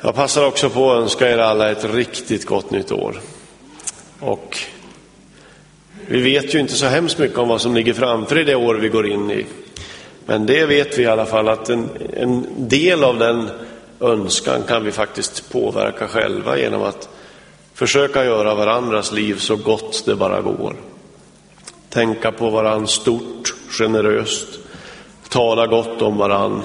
Jag passar också på att önska er alla ett riktigt gott nytt år. Och vi vet ju inte så hemskt mycket om vad som ligger framför i det år vi går in i. Men det vet vi i alla fall att en, en del av den önskan kan vi faktiskt påverka själva genom att försöka göra varandras liv så gott det bara går. Tänka på varandra stort, generöst, tala gott om varandra,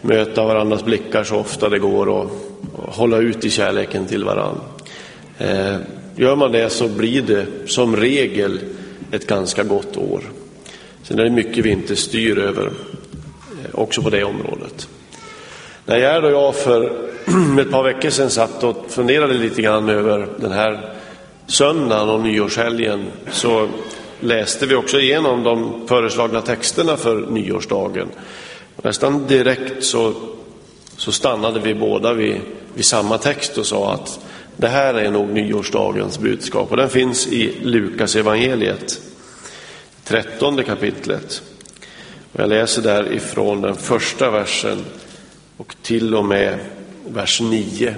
möta varandras blickar så ofta det går och, hålla ut i kärleken till varandra. Eh, gör man det så blir det som regel ett ganska gott år. Sen är det mycket vi inte styr över, eh, också på det området. När Gerd och jag för ett par veckor sedan satt och funderade lite grann över den här söndagen och nyårshelgen så läste vi också igenom de föreslagna texterna för nyårsdagen. Nästan direkt så, så stannade vi båda vid, vid samma text och sa att det här är nog nyårsdagens budskap och den finns i Lukas evangeliet, trettonde kapitlet. Och jag läser där ifrån den första versen och till och med vers 9.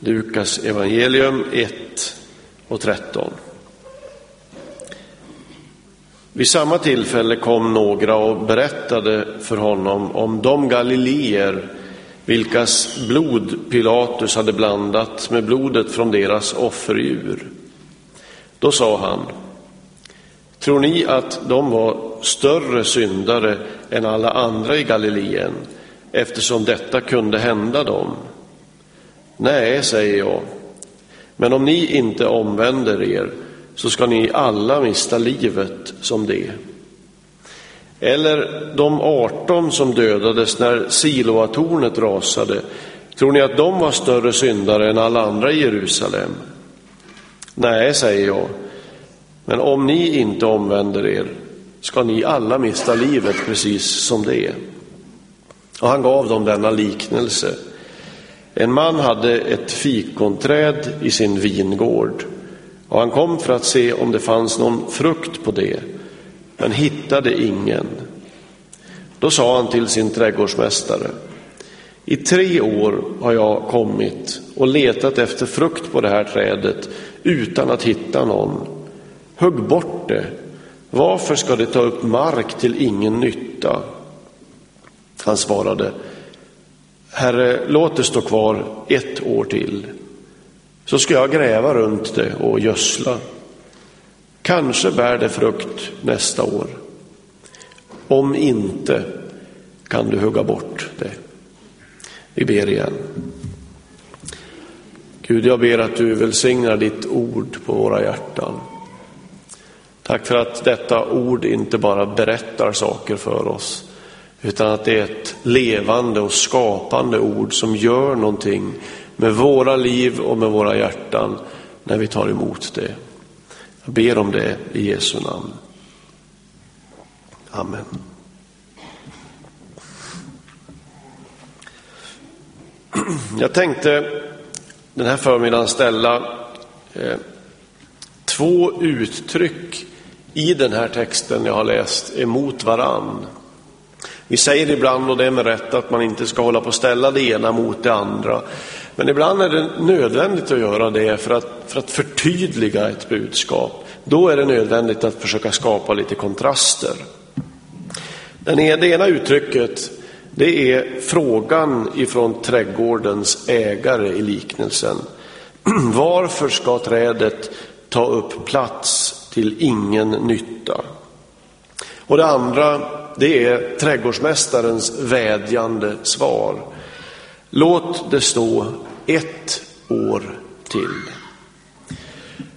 Lukas evangelium 1 och 13. Vid samma tillfälle kom några och berättade för honom om de galileer vilkas blod Pilatus hade blandat med blodet från deras offerdjur. Då sa han, tror ni att de var större syndare än alla andra i Galileen eftersom detta kunde hända dem? Nej, säger jag, men om ni inte omvänder er så ska ni alla mista livet som det. Eller de 18 som dödades när Siloatornet rasade, tror ni att de var större syndare än alla andra i Jerusalem? Nej, säger jag, men om ni inte omvänder er ska ni alla mista livet precis som det. Och han gav dem denna liknelse. En man hade ett fikonträd i sin vingård och han kom för att se om det fanns någon frukt på det, men hittade ingen. Då sa han till sin trädgårdsmästare, i tre år har jag kommit och letat efter frukt på det här trädet utan att hitta någon. Hugg bort det. Varför ska det ta upp mark till ingen nytta? Han svarade, Herre, låt det stå kvar ett år till så ska jag gräva runt det och gödsla. Kanske bär det frukt nästa år. Om inte kan du hugga bort det. Vi ber igen. Gud, jag ber att du välsignar ditt ord på våra hjärtan. Tack för att detta ord inte bara berättar saker för oss, utan att det är ett levande och skapande ord som gör någonting med våra liv och med våra hjärtan när vi tar emot det. Jag ber om det i Jesu namn. Amen. Jag tänkte den här förmiddagen ställa eh, två uttryck i den här texten jag har läst emot varann. Vi säger ibland, och det är med rätt, att man inte ska hålla på att ställa det ena mot det andra. Men ibland är det nödvändigt att göra det för att, för att förtydliga ett budskap. Då är det nödvändigt att försöka skapa lite kontraster. Den ena, det ena uttrycket det är frågan ifrån trädgårdens ägare i liknelsen. Varför ska trädet ta upp plats till ingen nytta? Och det andra det är trädgårdsmästarens vädjande svar. Låt det stå ett år till.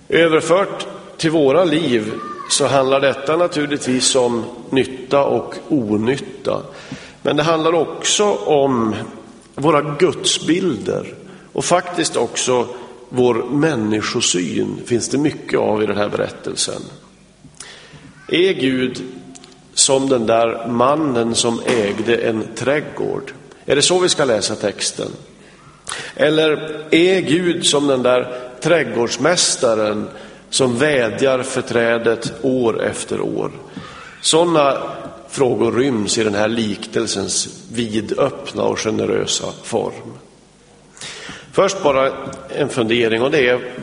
Överfört till våra liv så handlar detta naturligtvis om nytta och onytta. Men det handlar också om våra gudsbilder och faktiskt också vår människosyn finns det mycket av i den här berättelsen. Är Gud som den där mannen som ägde en trädgård? Är det så vi ska läsa texten? Eller är Gud som den där trädgårdsmästaren som vädjar för trädet år efter år? Sådana frågor ryms i den här liknelsens vidöppna och generösa form. Först bara en fundering och det är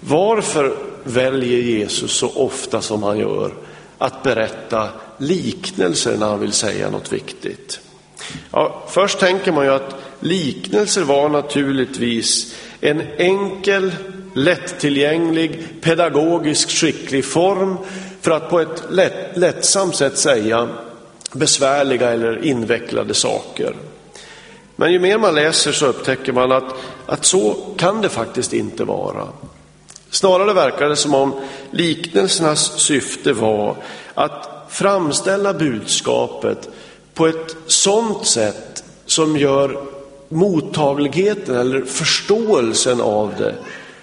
varför väljer Jesus så ofta som han gör att berätta liknelser när han vill säga något viktigt? Ja, först tänker man ju att liknelser var naturligtvis en enkel, lättillgänglig, pedagogiskt skicklig form för att på ett lätt, lättsamt sätt säga besvärliga eller invecklade saker. Men ju mer man läser så upptäcker man att, att så kan det faktiskt inte vara. Snarare verkar det som om liknelsernas syfte var att framställa budskapet på ett sådant sätt som gör mottagligheten eller förståelsen av det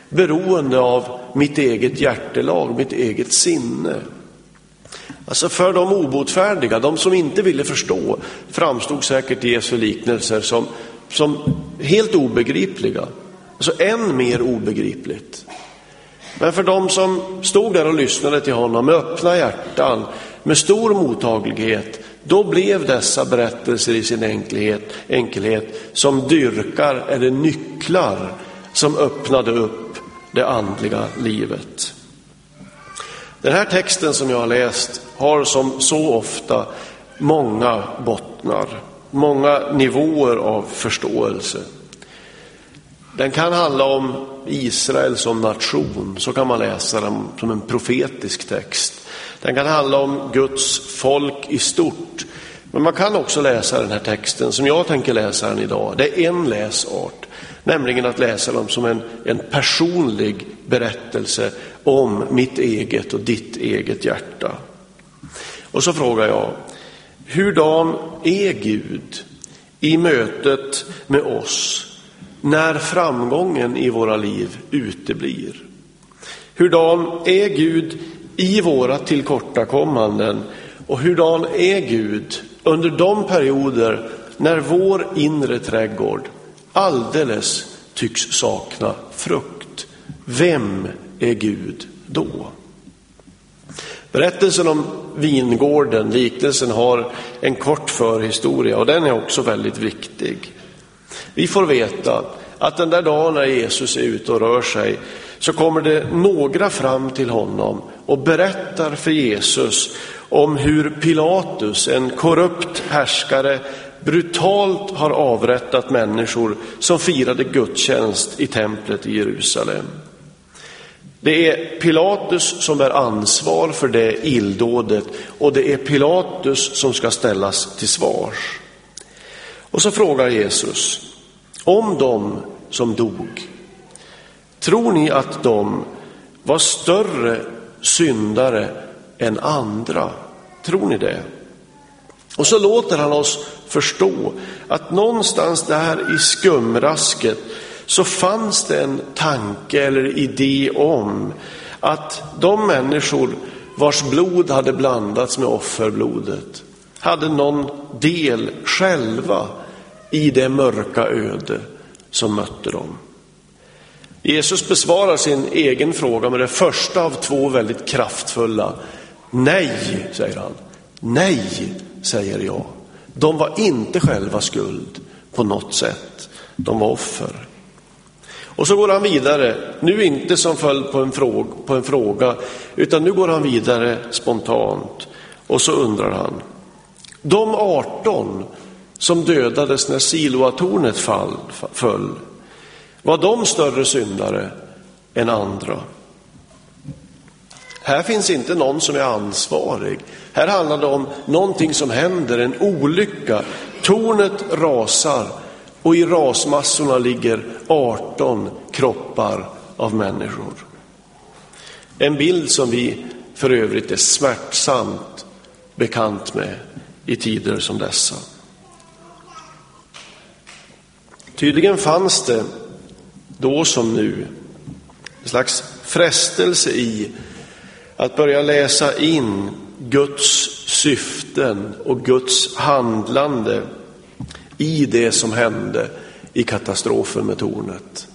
beroende av mitt eget hjärtelag, mitt eget sinne. Alltså för de obotfärdiga, de som inte ville förstå, framstod säkert Jesu liknelser som, som helt obegripliga. Alltså än mer obegripligt. Men för de som stod där och lyssnade till honom med öppna hjärtan, med stor mottaglighet, då blev dessa berättelser i sin enkelhet, enkelhet som dyrkar eller nycklar som öppnade upp det andliga livet. Den här texten som jag har läst har som så ofta många bottnar, många nivåer av förståelse. Den kan handla om Israel som nation, så kan man läsa den som en profetisk text. Den kan handla om Guds folk i stort. Men man kan också läsa den här texten som jag tänker läsa den idag. Det är en läsart, nämligen att läsa dem som en, en personlig berättelse om mitt eget och ditt eget hjärta. Och så frågar jag, hurdan är Gud i mötet med oss när framgången i våra liv uteblir? Hurdan är Gud i våra tillkortakommanden och hurdan är Gud under de perioder när vår inre trädgård alldeles tycks sakna frukt? Vem är Gud då? Berättelsen om vingården, liknelsen, har en kort förhistoria och den är också väldigt viktig. Vi får veta att den där dagen när Jesus är ute och rör sig så kommer det några fram till honom och berättar för Jesus om hur Pilatus, en korrupt härskare, brutalt har avrättat människor som firade gudstjänst i templet i Jerusalem. Det är Pilatus som bär ansvar för det illdådet och det är Pilatus som ska ställas till svars. Och så frågar Jesus, om de som dog, tror ni att de var större syndare än andra? Tror ni det? Och så låter han oss förstå att någonstans där i skumrasket så fanns det en tanke eller idé om att de människor vars blod hade blandats med offerblodet hade någon del själva i det mörka öde som mötte dem. Jesus besvarar sin egen fråga med det första av två väldigt kraftfulla. Nej, säger han. Nej, säger jag. De var inte själva skuld på något sätt. De var offer. Och så går han vidare, nu inte som följd på en, fråga, på en fråga, utan nu går han vidare spontant. Och så undrar han, de 18 som dödades när Siloatornet fall, föll, var de större syndare än andra? Här finns inte någon som är ansvarig. Här handlar det om någonting som händer, en olycka. Tornet rasar och i rasmassorna ligger 18 kroppar av människor. En bild som vi för övrigt är smärtsamt bekant med i tider som dessa. Tydligen fanns det då som nu en slags frestelse i att börja läsa in Guds syften och Guds handlande i det som hände i katastrofen med tornet.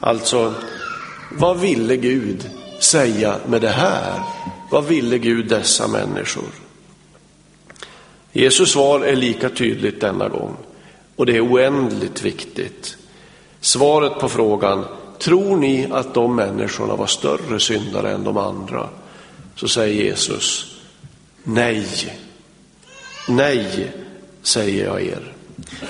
Alltså, vad ville Gud säga med det här? Vad ville Gud dessa människor? Jesus svar är lika tydligt denna gång och det är oändligt viktigt svaret på frågan, tror ni att de människorna var större syndare än de andra? Så säger Jesus, nej, nej, säger jag er.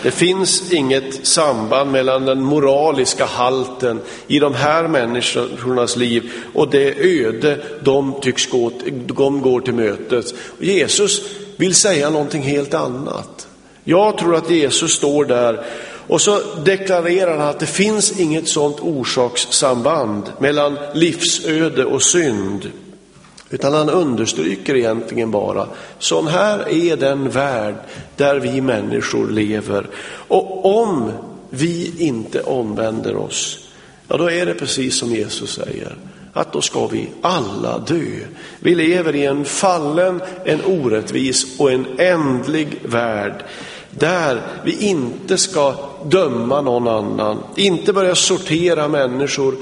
Det finns inget samband mellan den moraliska halten i de här människornas liv och det öde de tycks gå, de går till mötes. Jesus vill säga någonting helt annat. Jag tror att Jesus står där och så deklarerar han att det finns inget sådant orsakssamband mellan livsöde och synd. Utan han understryker egentligen bara, sån här är den värld där vi människor lever. Och om vi inte omvänder oss, ja då är det precis som Jesus säger, att då ska vi alla dö. Vi lever i en fallen, en orättvis och en ändlig värld där vi inte ska döma någon annan, inte börja sortera människor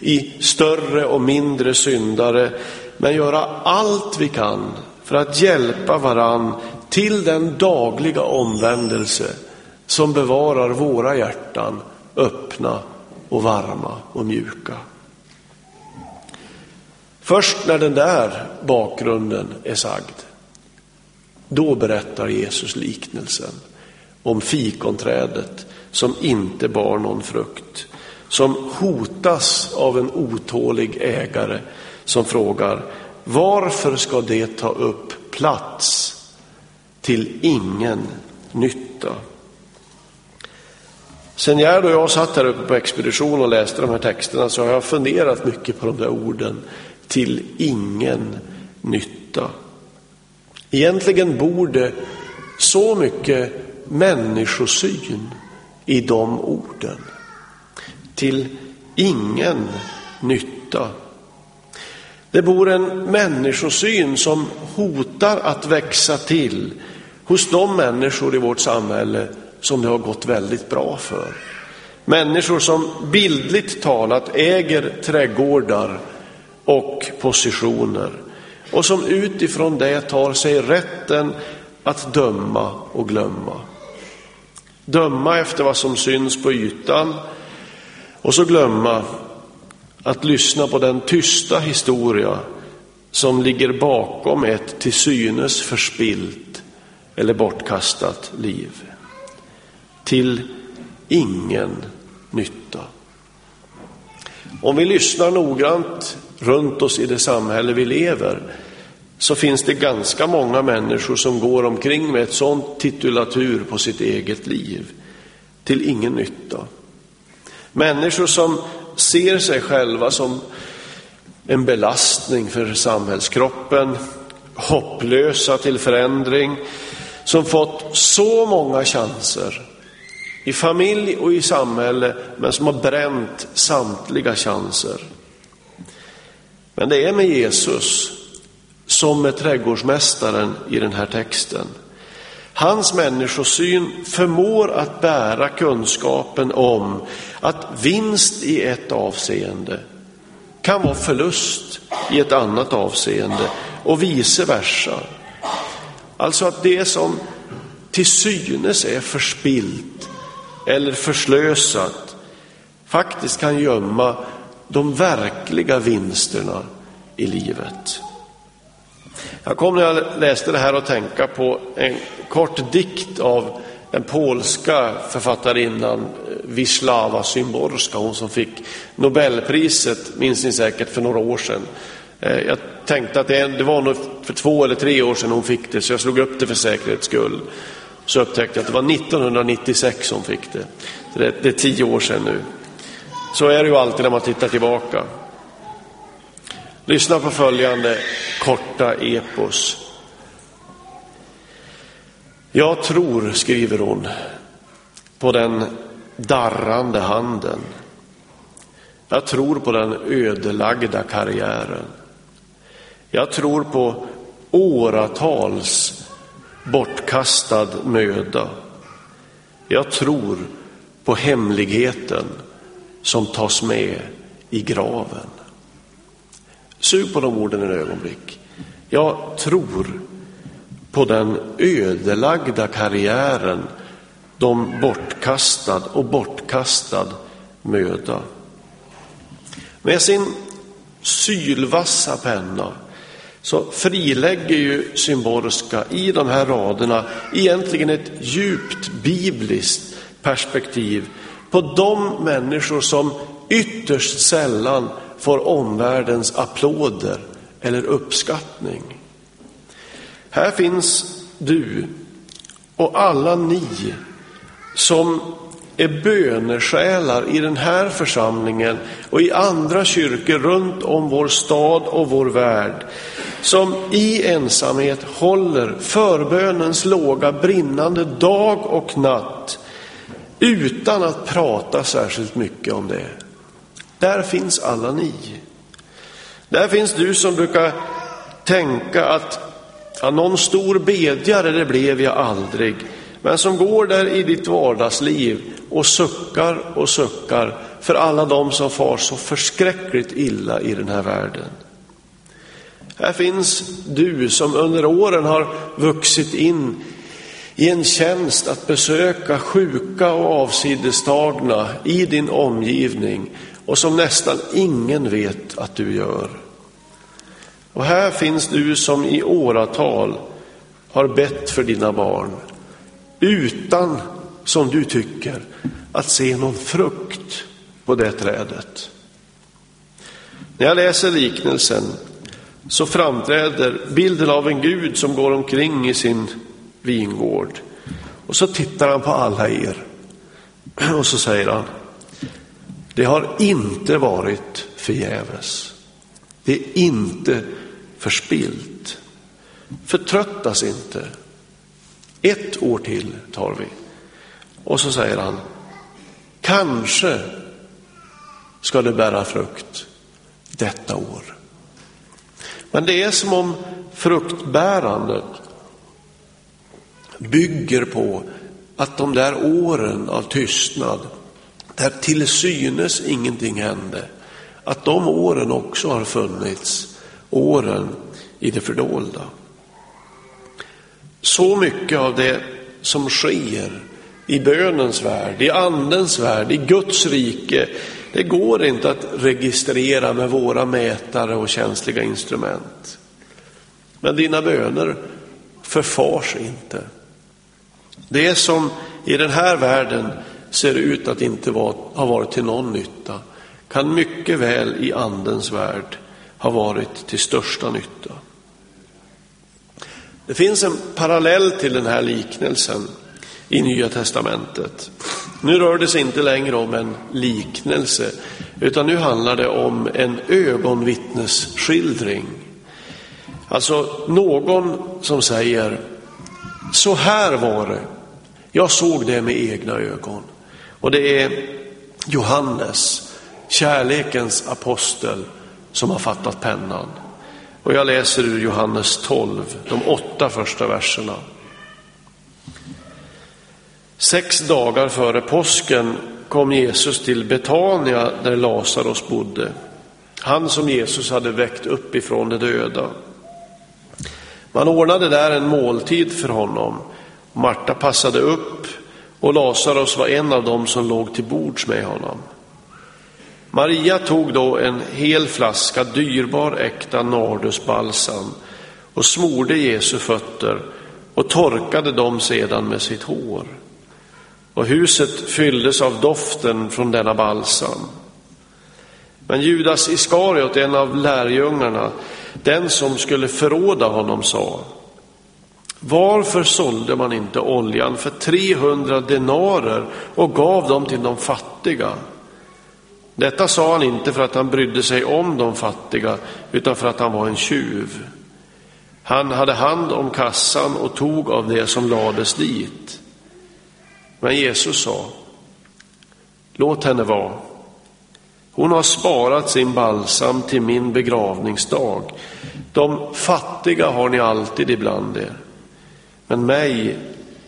i större och mindre syndare, men göra allt vi kan för att hjälpa varann till den dagliga omvändelse som bevarar våra hjärtan öppna och varma och mjuka. Först när den där bakgrunden är sagd, då berättar Jesus liknelsen om fikonträdet som inte bar någon frukt, som hotas av en otålig ägare som frågar varför ska det ta upp plats till ingen nytta? Sen Gerd och jag satt här uppe på expedition och läste de här texterna så har jag funderat mycket på de där orden till ingen nytta. Egentligen borde så mycket människosyn i de orden. Till ingen nytta. Det bor en människosyn som hotar att växa till hos de människor i vårt samhälle som det har gått väldigt bra för. Människor som bildligt talat äger trädgårdar och positioner och som utifrån det tar sig rätten att döma och glömma. Döma efter vad som syns på ytan och så glömma att lyssna på den tysta historia som ligger bakom ett till synes förspilt eller bortkastat liv. Till ingen nytta. Om vi lyssnar noggrant runt oss i det samhälle vi lever så finns det ganska många människor som går omkring med ett sånt titulatur på sitt eget liv till ingen nytta. Människor som ser sig själva som en belastning för samhällskroppen, hopplösa till förändring, som fått så många chanser i familj och i samhälle, men som har bränt samtliga chanser. Men det är med Jesus som med trädgårdsmästaren i den här texten. Hans människosyn förmår att bära kunskapen om att vinst i ett avseende kan vara förlust i ett annat avseende och vice versa. Alltså att det som till synes är förspilt eller förslösat faktiskt kan gömma de verkliga vinsterna i livet. Jag kom när jag läste det här att tänka på en kort dikt av den polska författarinnan eh, Wisława Szymborska, hon som fick Nobelpriset, minns ni säkert, för några år sedan. Eh, jag tänkte att det var nog för två eller tre år sedan hon fick det, så jag slog upp det för säkerhets skull. Så upptäckte jag att det var 1996 hon fick det. Så det, det är tio år sedan nu. Så är det ju alltid när man tittar tillbaka. Lyssna på följande korta epos. Jag tror, skriver hon, på den darrande handen. Jag tror på den ödelagda karriären. Jag tror på åratals bortkastad möda. Jag tror på hemligheten som tas med i graven. Sug på de orden en ögonblick. Jag tror på den ödelagda karriären, de bortkastad och bortkastad möda. Med sin sylvassa penna så frilägger ju Symborska i de här raderna egentligen ett djupt bibliskt perspektiv på de människor som ytterst sällan får omvärldens applåder eller uppskattning. Här finns du och alla ni som är bönesjälar i den här församlingen och i andra kyrkor runt om vår stad och vår värld. Som i ensamhet håller förbönens låga brinnande dag och natt utan att prata särskilt mycket om det. Där finns alla ni. Där finns du som brukar tänka att ja, någon stor bedjare det blev jag aldrig. Men som går där i ditt vardagsliv och suckar och suckar för alla de som far så förskräckligt illa i den här världen. Här finns du som under åren har vuxit in i en tjänst att besöka sjuka och avsidestagna i din omgivning och som nästan ingen vet att du gör. Och här finns du som i åratal har bett för dina barn utan, som du tycker, att se någon frukt på det trädet. När jag läser liknelsen så framträder bilden av en Gud som går omkring i sin vingård. Och så tittar han på alla er och så säger han, det har inte varit förgäves. Det är inte förspilt. Förtröttas inte. Ett år till tar vi. Och så säger han, kanske ska det bära frukt detta år. Men det är som om fruktbärandet bygger på att de där åren av tystnad, där till synes ingenting hände, att de åren också har funnits, åren i det fördolda. Så mycket av det som sker i bönens värld, i andens värld, i Guds rike, det går inte att registrera med våra mätare och känsliga instrument. Men dina böner förfars inte. Det som i den här världen ser ut att inte ha varit till någon nytta kan mycket väl i andens värld ha varit till största nytta. Det finns en parallell till den här liknelsen i Nya Testamentet. Nu rör det sig inte längre om en liknelse, utan nu handlar det om en ögonvittnesskildring. Alltså någon som säger, så här var det, jag såg det med egna ögon. Och det är Johannes, kärlekens apostel, som har fattat pennan. Och jag läser ur Johannes 12, de åtta första verserna. Sex dagar före påsken kom Jesus till Betania där Lazarus bodde. Han som Jesus hade väckt upp ifrån de döda. Man ordnade där en måltid för honom. Marta passade upp och Lazarus var en av dem som låg till bords med honom. Maria tog då en hel flaska dyrbar äkta nardusbalsam och smorde Jesu fötter och torkade dem sedan med sitt hår. Och huset fylldes av doften från denna balsam. Men Judas Iskariot, en av lärjungarna, den som skulle förråda honom, sa varför sålde man inte oljan för 300 denarer och gav dem till de fattiga? Detta sa han inte för att han brydde sig om de fattiga, utan för att han var en tjuv. Han hade hand om kassan och tog av det som lades dit. Men Jesus sa, låt henne vara. Hon har sparat sin balsam till min begravningsdag. De fattiga har ni alltid ibland er, men mig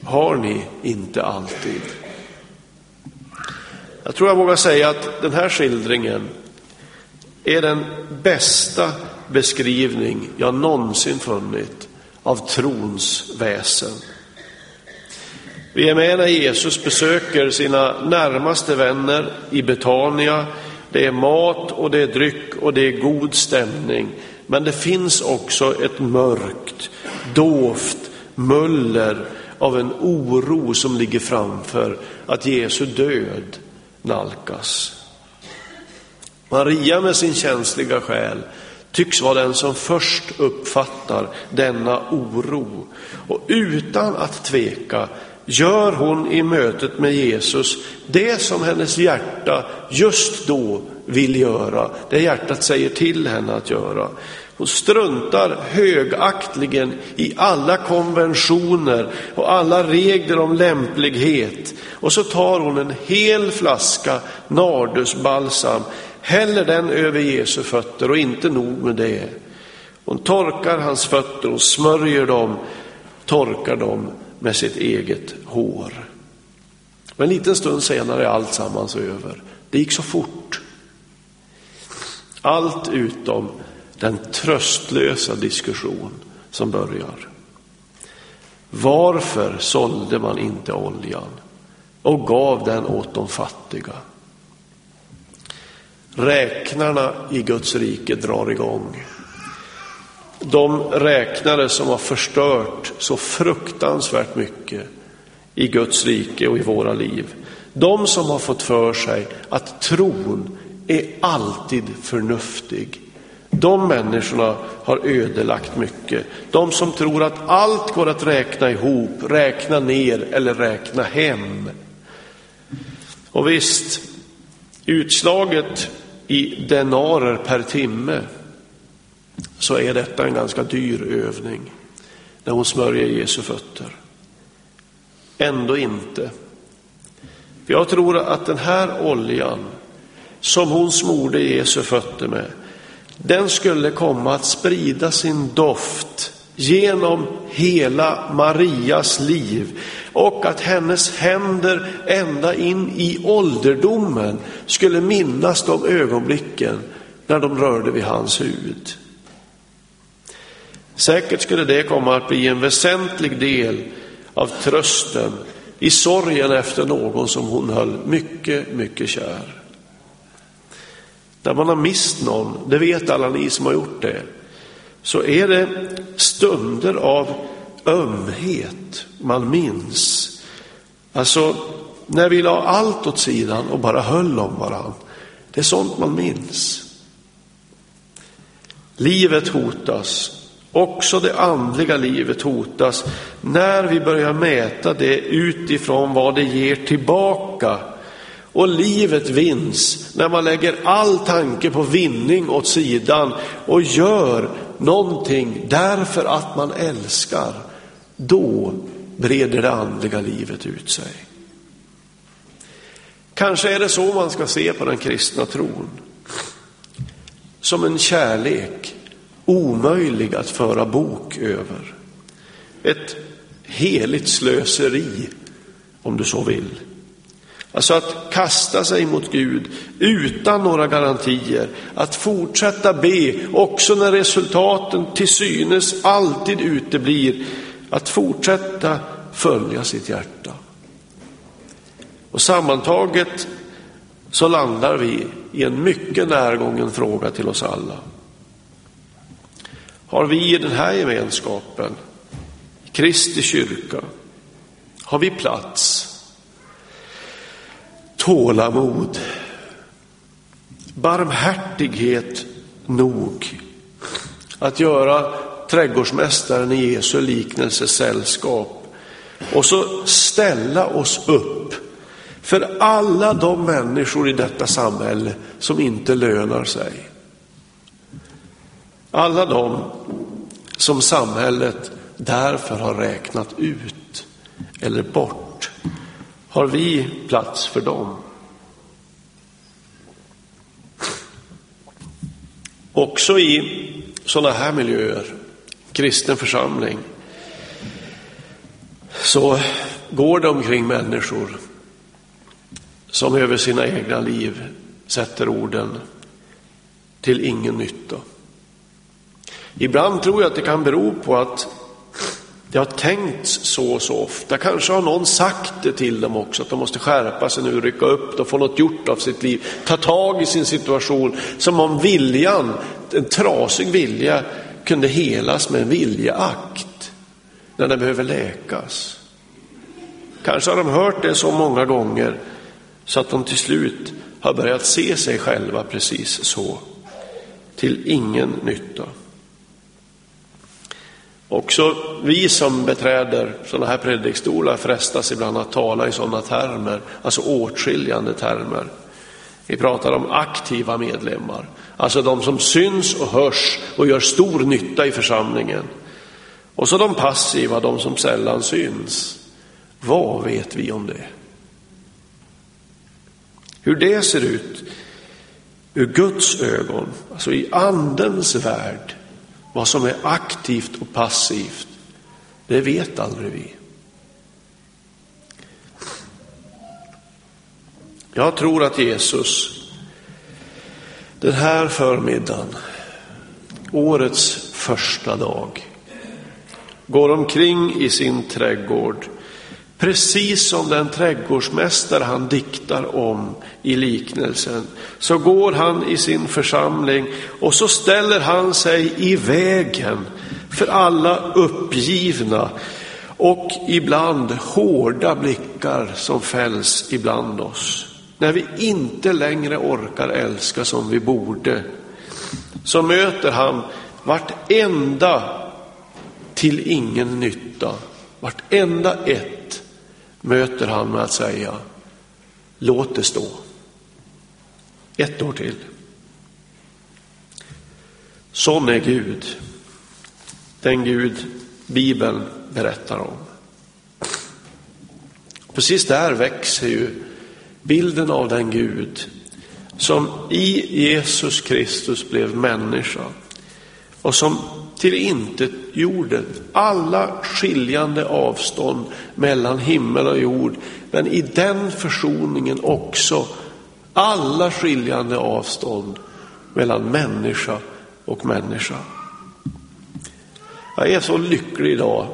har ni inte alltid. Jag tror jag vågar säga att den här skildringen är den bästa beskrivning jag någonsin funnit av trons väsen. Vi är med när Jesus besöker sina närmaste vänner i Betania. Det är mat och det är dryck och det är god stämning. Men det finns också ett mörkt, dovt muller av en oro som ligger framför att Jesu död nalkas. Maria med sin känsliga själ tycks vara den som först uppfattar denna oro och utan att tveka gör hon i mötet med Jesus det som hennes hjärta just då vill göra, det hjärtat säger till henne att göra. Hon struntar högaktligen i alla konventioner och alla regler om lämplighet. Och så tar hon en hel flaska nardusbalsam, häller den över Jesu fötter och inte nog med det. Hon torkar hans fötter och smörjer dem, torkar dem med sitt eget hår. Men en liten stund senare är allt sammans över. Det gick så fort. Allt utom den tröstlösa diskussion som börjar. Varför sålde man inte oljan och gav den åt de fattiga? Räknarna i Guds rike drar igång. De räknare som har förstört så fruktansvärt mycket i Guds rike och i våra liv. De som har fått för sig att tron är alltid förnuftig de människorna har ödelagt mycket. De som tror att allt går att räkna ihop, räkna ner eller räkna hem. Och visst, utslaget i denarer per timme så är detta en ganska dyr övning när hon smörjer Jesu fötter. Ändå inte. För jag tror att den här oljan som hon smorde Jesu fötter med den skulle komma att sprida sin doft genom hela Marias liv och att hennes händer ända in i ålderdomen skulle minnas de ögonblicken när de rörde vid hans huvud. Säkert skulle det komma att bli en väsentlig del av trösten i sorgen efter någon som hon höll mycket, mycket kär. När man har mist någon, det vet alla ni som har gjort det, så är det stunder av ömhet man minns. Alltså när vi la allt åt sidan och bara höll om varandra. Det är sånt man minns. Livet hotas, också det andliga livet hotas när vi börjar mäta det utifrån vad det ger tillbaka och livet vinns när man lägger all tanke på vinning åt sidan och gör någonting därför att man älskar. Då breder det andliga livet ut sig. Kanske är det så man ska se på den kristna tron. Som en kärlek omöjlig att föra bok över. Ett heligt slöseri, om du så vill. Alltså att kasta sig mot Gud utan några garantier, att fortsätta be också när resultaten till synes alltid uteblir, att fortsätta följa sitt hjärta. Och sammantaget så landar vi i en mycket närgången fråga till oss alla. Har vi i den här gemenskapen, Kristi kyrka, har vi plats tålamod, barmhärtighet nog att göra trädgårdsmästaren i Jesu liknelse sällskap och så ställa oss upp för alla de människor i detta samhälle som inte lönar sig. Alla de som samhället därför har räknat ut eller bort. Har vi plats för dem? Också i sådana här miljöer, kristen församling, så går det omkring människor som över sina egna liv sätter orden till ingen nytta. Ibland tror jag att det kan bero på att det har tänkts så och så ofta. Kanske har någon sagt det till dem också, att de måste skärpa sig nu, rycka upp och få något gjort av sitt liv. Ta tag i sin situation som om viljan, en trasig vilja, kunde helas med en viljeakt när den behöver läkas. Kanske har de hört det så många gånger så att de till slut har börjat se sig själva precis så. Till ingen nytta. Också vi som beträder sådana här predikstolar frestas ibland att tala i sådana termer, alltså åtskiljande termer. Vi pratar om aktiva medlemmar, alltså de som syns och hörs och gör stor nytta i församlingen. Och så de passiva, de som sällan syns. Vad vet vi om det? Hur det ser ut ur Guds ögon, alltså i andens värld, vad som är aktivt och passivt, det vet aldrig vi. Jag tror att Jesus den här förmiddagen, årets första dag, går omkring i sin trädgård Precis som den trädgårdsmästare han diktar om i liknelsen, så går han i sin församling och så ställer han sig i vägen för alla uppgivna och ibland hårda blickar som fälls ibland oss. När vi inte längre orkar älska som vi borde, så möter han vartenda till ingen nytta, vartenda ett möter han med att säga, låt det stå. Ett år till. Sån är Gud. Den Gud Bibeln berättar om. Precis där växer ju bilden av den Gud som i Jesus Kristus blev människa och som till intet jorden. alla skiljande avstånd mellan himmel och jord, men i den försoningen också alla skiljande avstånd mellan människa och människa. Jag är så lycklig idag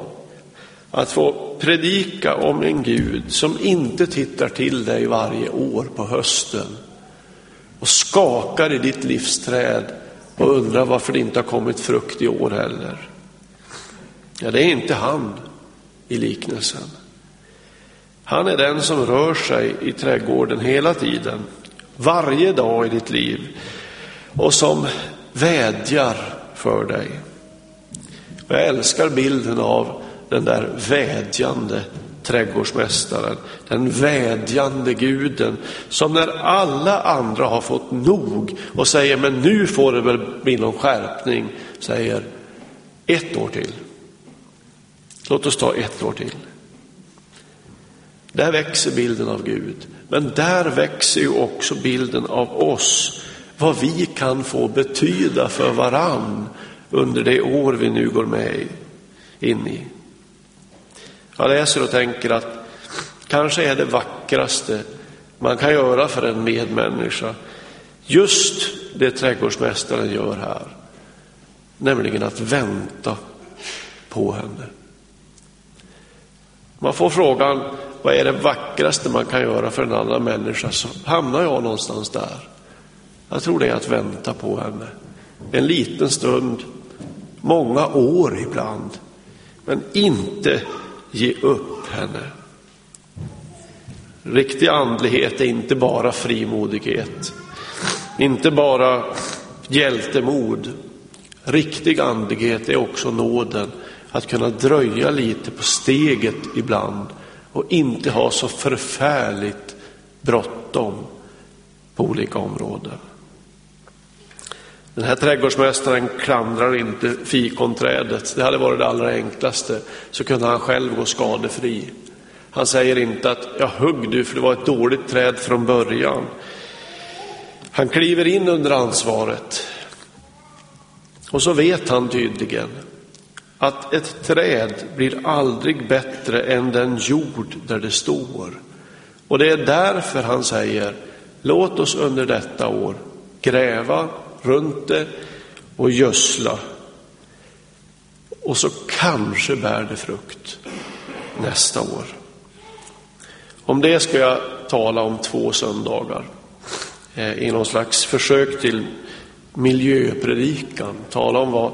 att få predika om en Gud som inte tittar till dig varje år på hösten och skakar i ditt livsträd och undrar varför det inte har kommit frukt i år heller. Ja, det är inte han i liknelsen. Han är den som rör sig i trädgården hela tiden, varje dag i ditt liv och som vädjar för dig. Jag älskar bilden av den där vädjande trädgårdsmästaren, den vädjande guden som när alla andra har fått nog och säger men nu får det väl bli någon skärpning, säger ett år till. Låt oss ta ett år till. Där växer bilden av Gud, men där växer ju också bilden av oss, vad vi kan få betyda för varann under det år vi nu går med in i. Jag läser och tänker att kanske är det vackraste man kan göra för en medmänniska just det trädgårdsmästaren gör här, nämligen att vänta på henne. Man får frågan, vad är det vackraste man kan göra för en annan människa? Så hamnar jag någonstans där. Jag tror det är att vänta på henne. En liten stund, många år ibland. Men inte ge upp henne. Riktig andlighet är inte bara frimodighet, inte bara hjältemod. Riktig andlighet är också nåden att kunna dröja lite på steget ibland och inte ha så förfärligt bråttom på olika områden. Den här trädgårdsmästaren klandrar inte fikonträdet. Det hade varit det allra enklaste. Så kunde han själv gå skadefri. Han säger inte att jag hugg du för det var ett dåligt träd från början. Han kliver in under ansvaret. Och så vet han tydligen att ett träd blir aldrig bättre än den jord där det står. Och det är därför han säger, låt oss under detta år gräva runt det och gödsla. och så kanske bär det frukt nästa år. Om det ska jag tala om två söndagar eh, i någon slags försök till miljöpredikan. Tala om vad,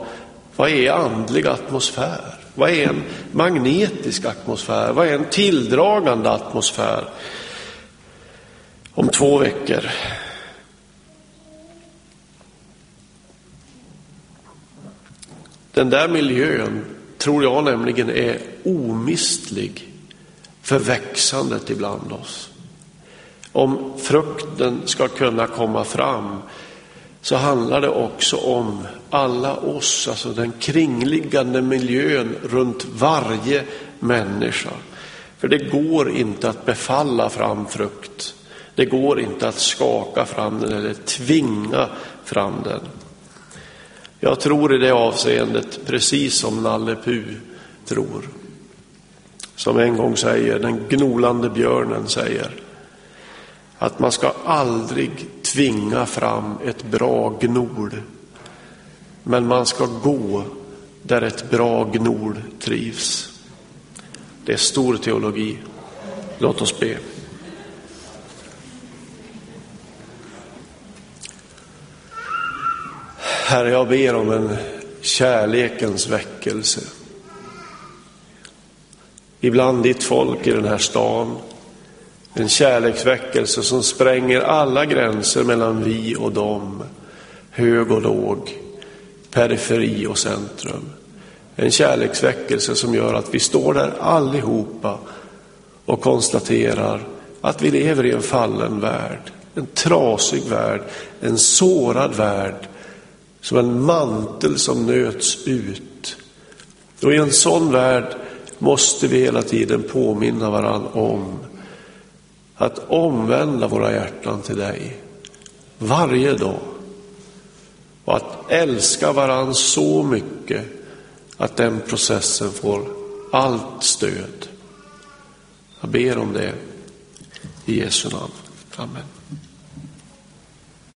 vad är andlig atmosfär? Vad är en magnetisk atmosfär? Vad är en tilldragande atmosfär? Om två veckor. Den där miljön tror jag nämligen är omistlig för växandet ibland oss. Om frukten ska kunna komma fram så handlar det också om alla oss, alltså den kringliggande miljön runt varje människa. För det går inte att befalla fram frukt. Det går inte att skaka fram den eller tvinga fram den. Jag tror i det avseendet precis som Nalle Puh tror. Som en gång säger, den gnolande björnen säger, att man ska aldrig tvinga fram ett bra gnol. Men man ska gå där ett bra gnol trivs. Det är stor teologi. Låt oss be. Herre, jag ber om en kärlekens väckelse. Ibland ditt folk i den här stan. En kärleksväckelse som spränger alla gränser mellan vi och dem, hög och låg, periferi och centrum. En kärleksväckelse som gör att vi står där allihopa och konstaterar att vi lever i en fallen värld, en trasig värld, en sårad värld som en mantel som nöts ut. Och i en sån värld måste vi hela tiden påminna varandra om att omvända våra hjärtan till dig varje dag. Och att älska varandra så mycket att den processen får allt stöd. Jag ber om det i Jesu namn. Amen.